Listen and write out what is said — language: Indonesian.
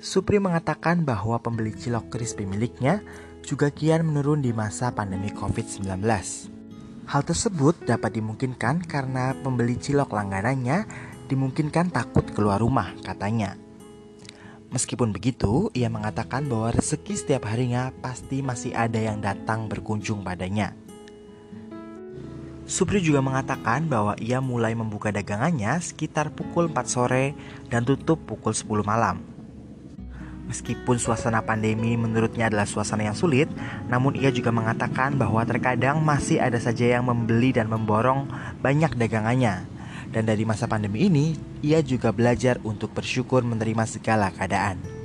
Supri mengatakan bahwa pembeli cilok crispy miliknya juga kian menurun di masa pandemi COVID-19. Hal tersebut dapat dimungkinkan karena pembeli cilok langganannya dimungkinkan takut keluar rumah, katanya. Meskipun begitu, ia mengatakan bahwa rezeki setiap harinya pasti masih ada yang datang berkunjung padanya. Supri juga mengatakan bahwa ia mulai membuka dagangannya sekitar pukul 4 sore dan tutup pukul 10 malam. Meskipun suasana pandemi menurutnya adalah suasana yang sulit, namun ia juga mengatakan bahwa terkadang masih ada saja yang membeli dan memborong banyak dagangannya. Dan dari masa pandemi ini, ia juga belajar untuk bersyukur menerima segala keadaan.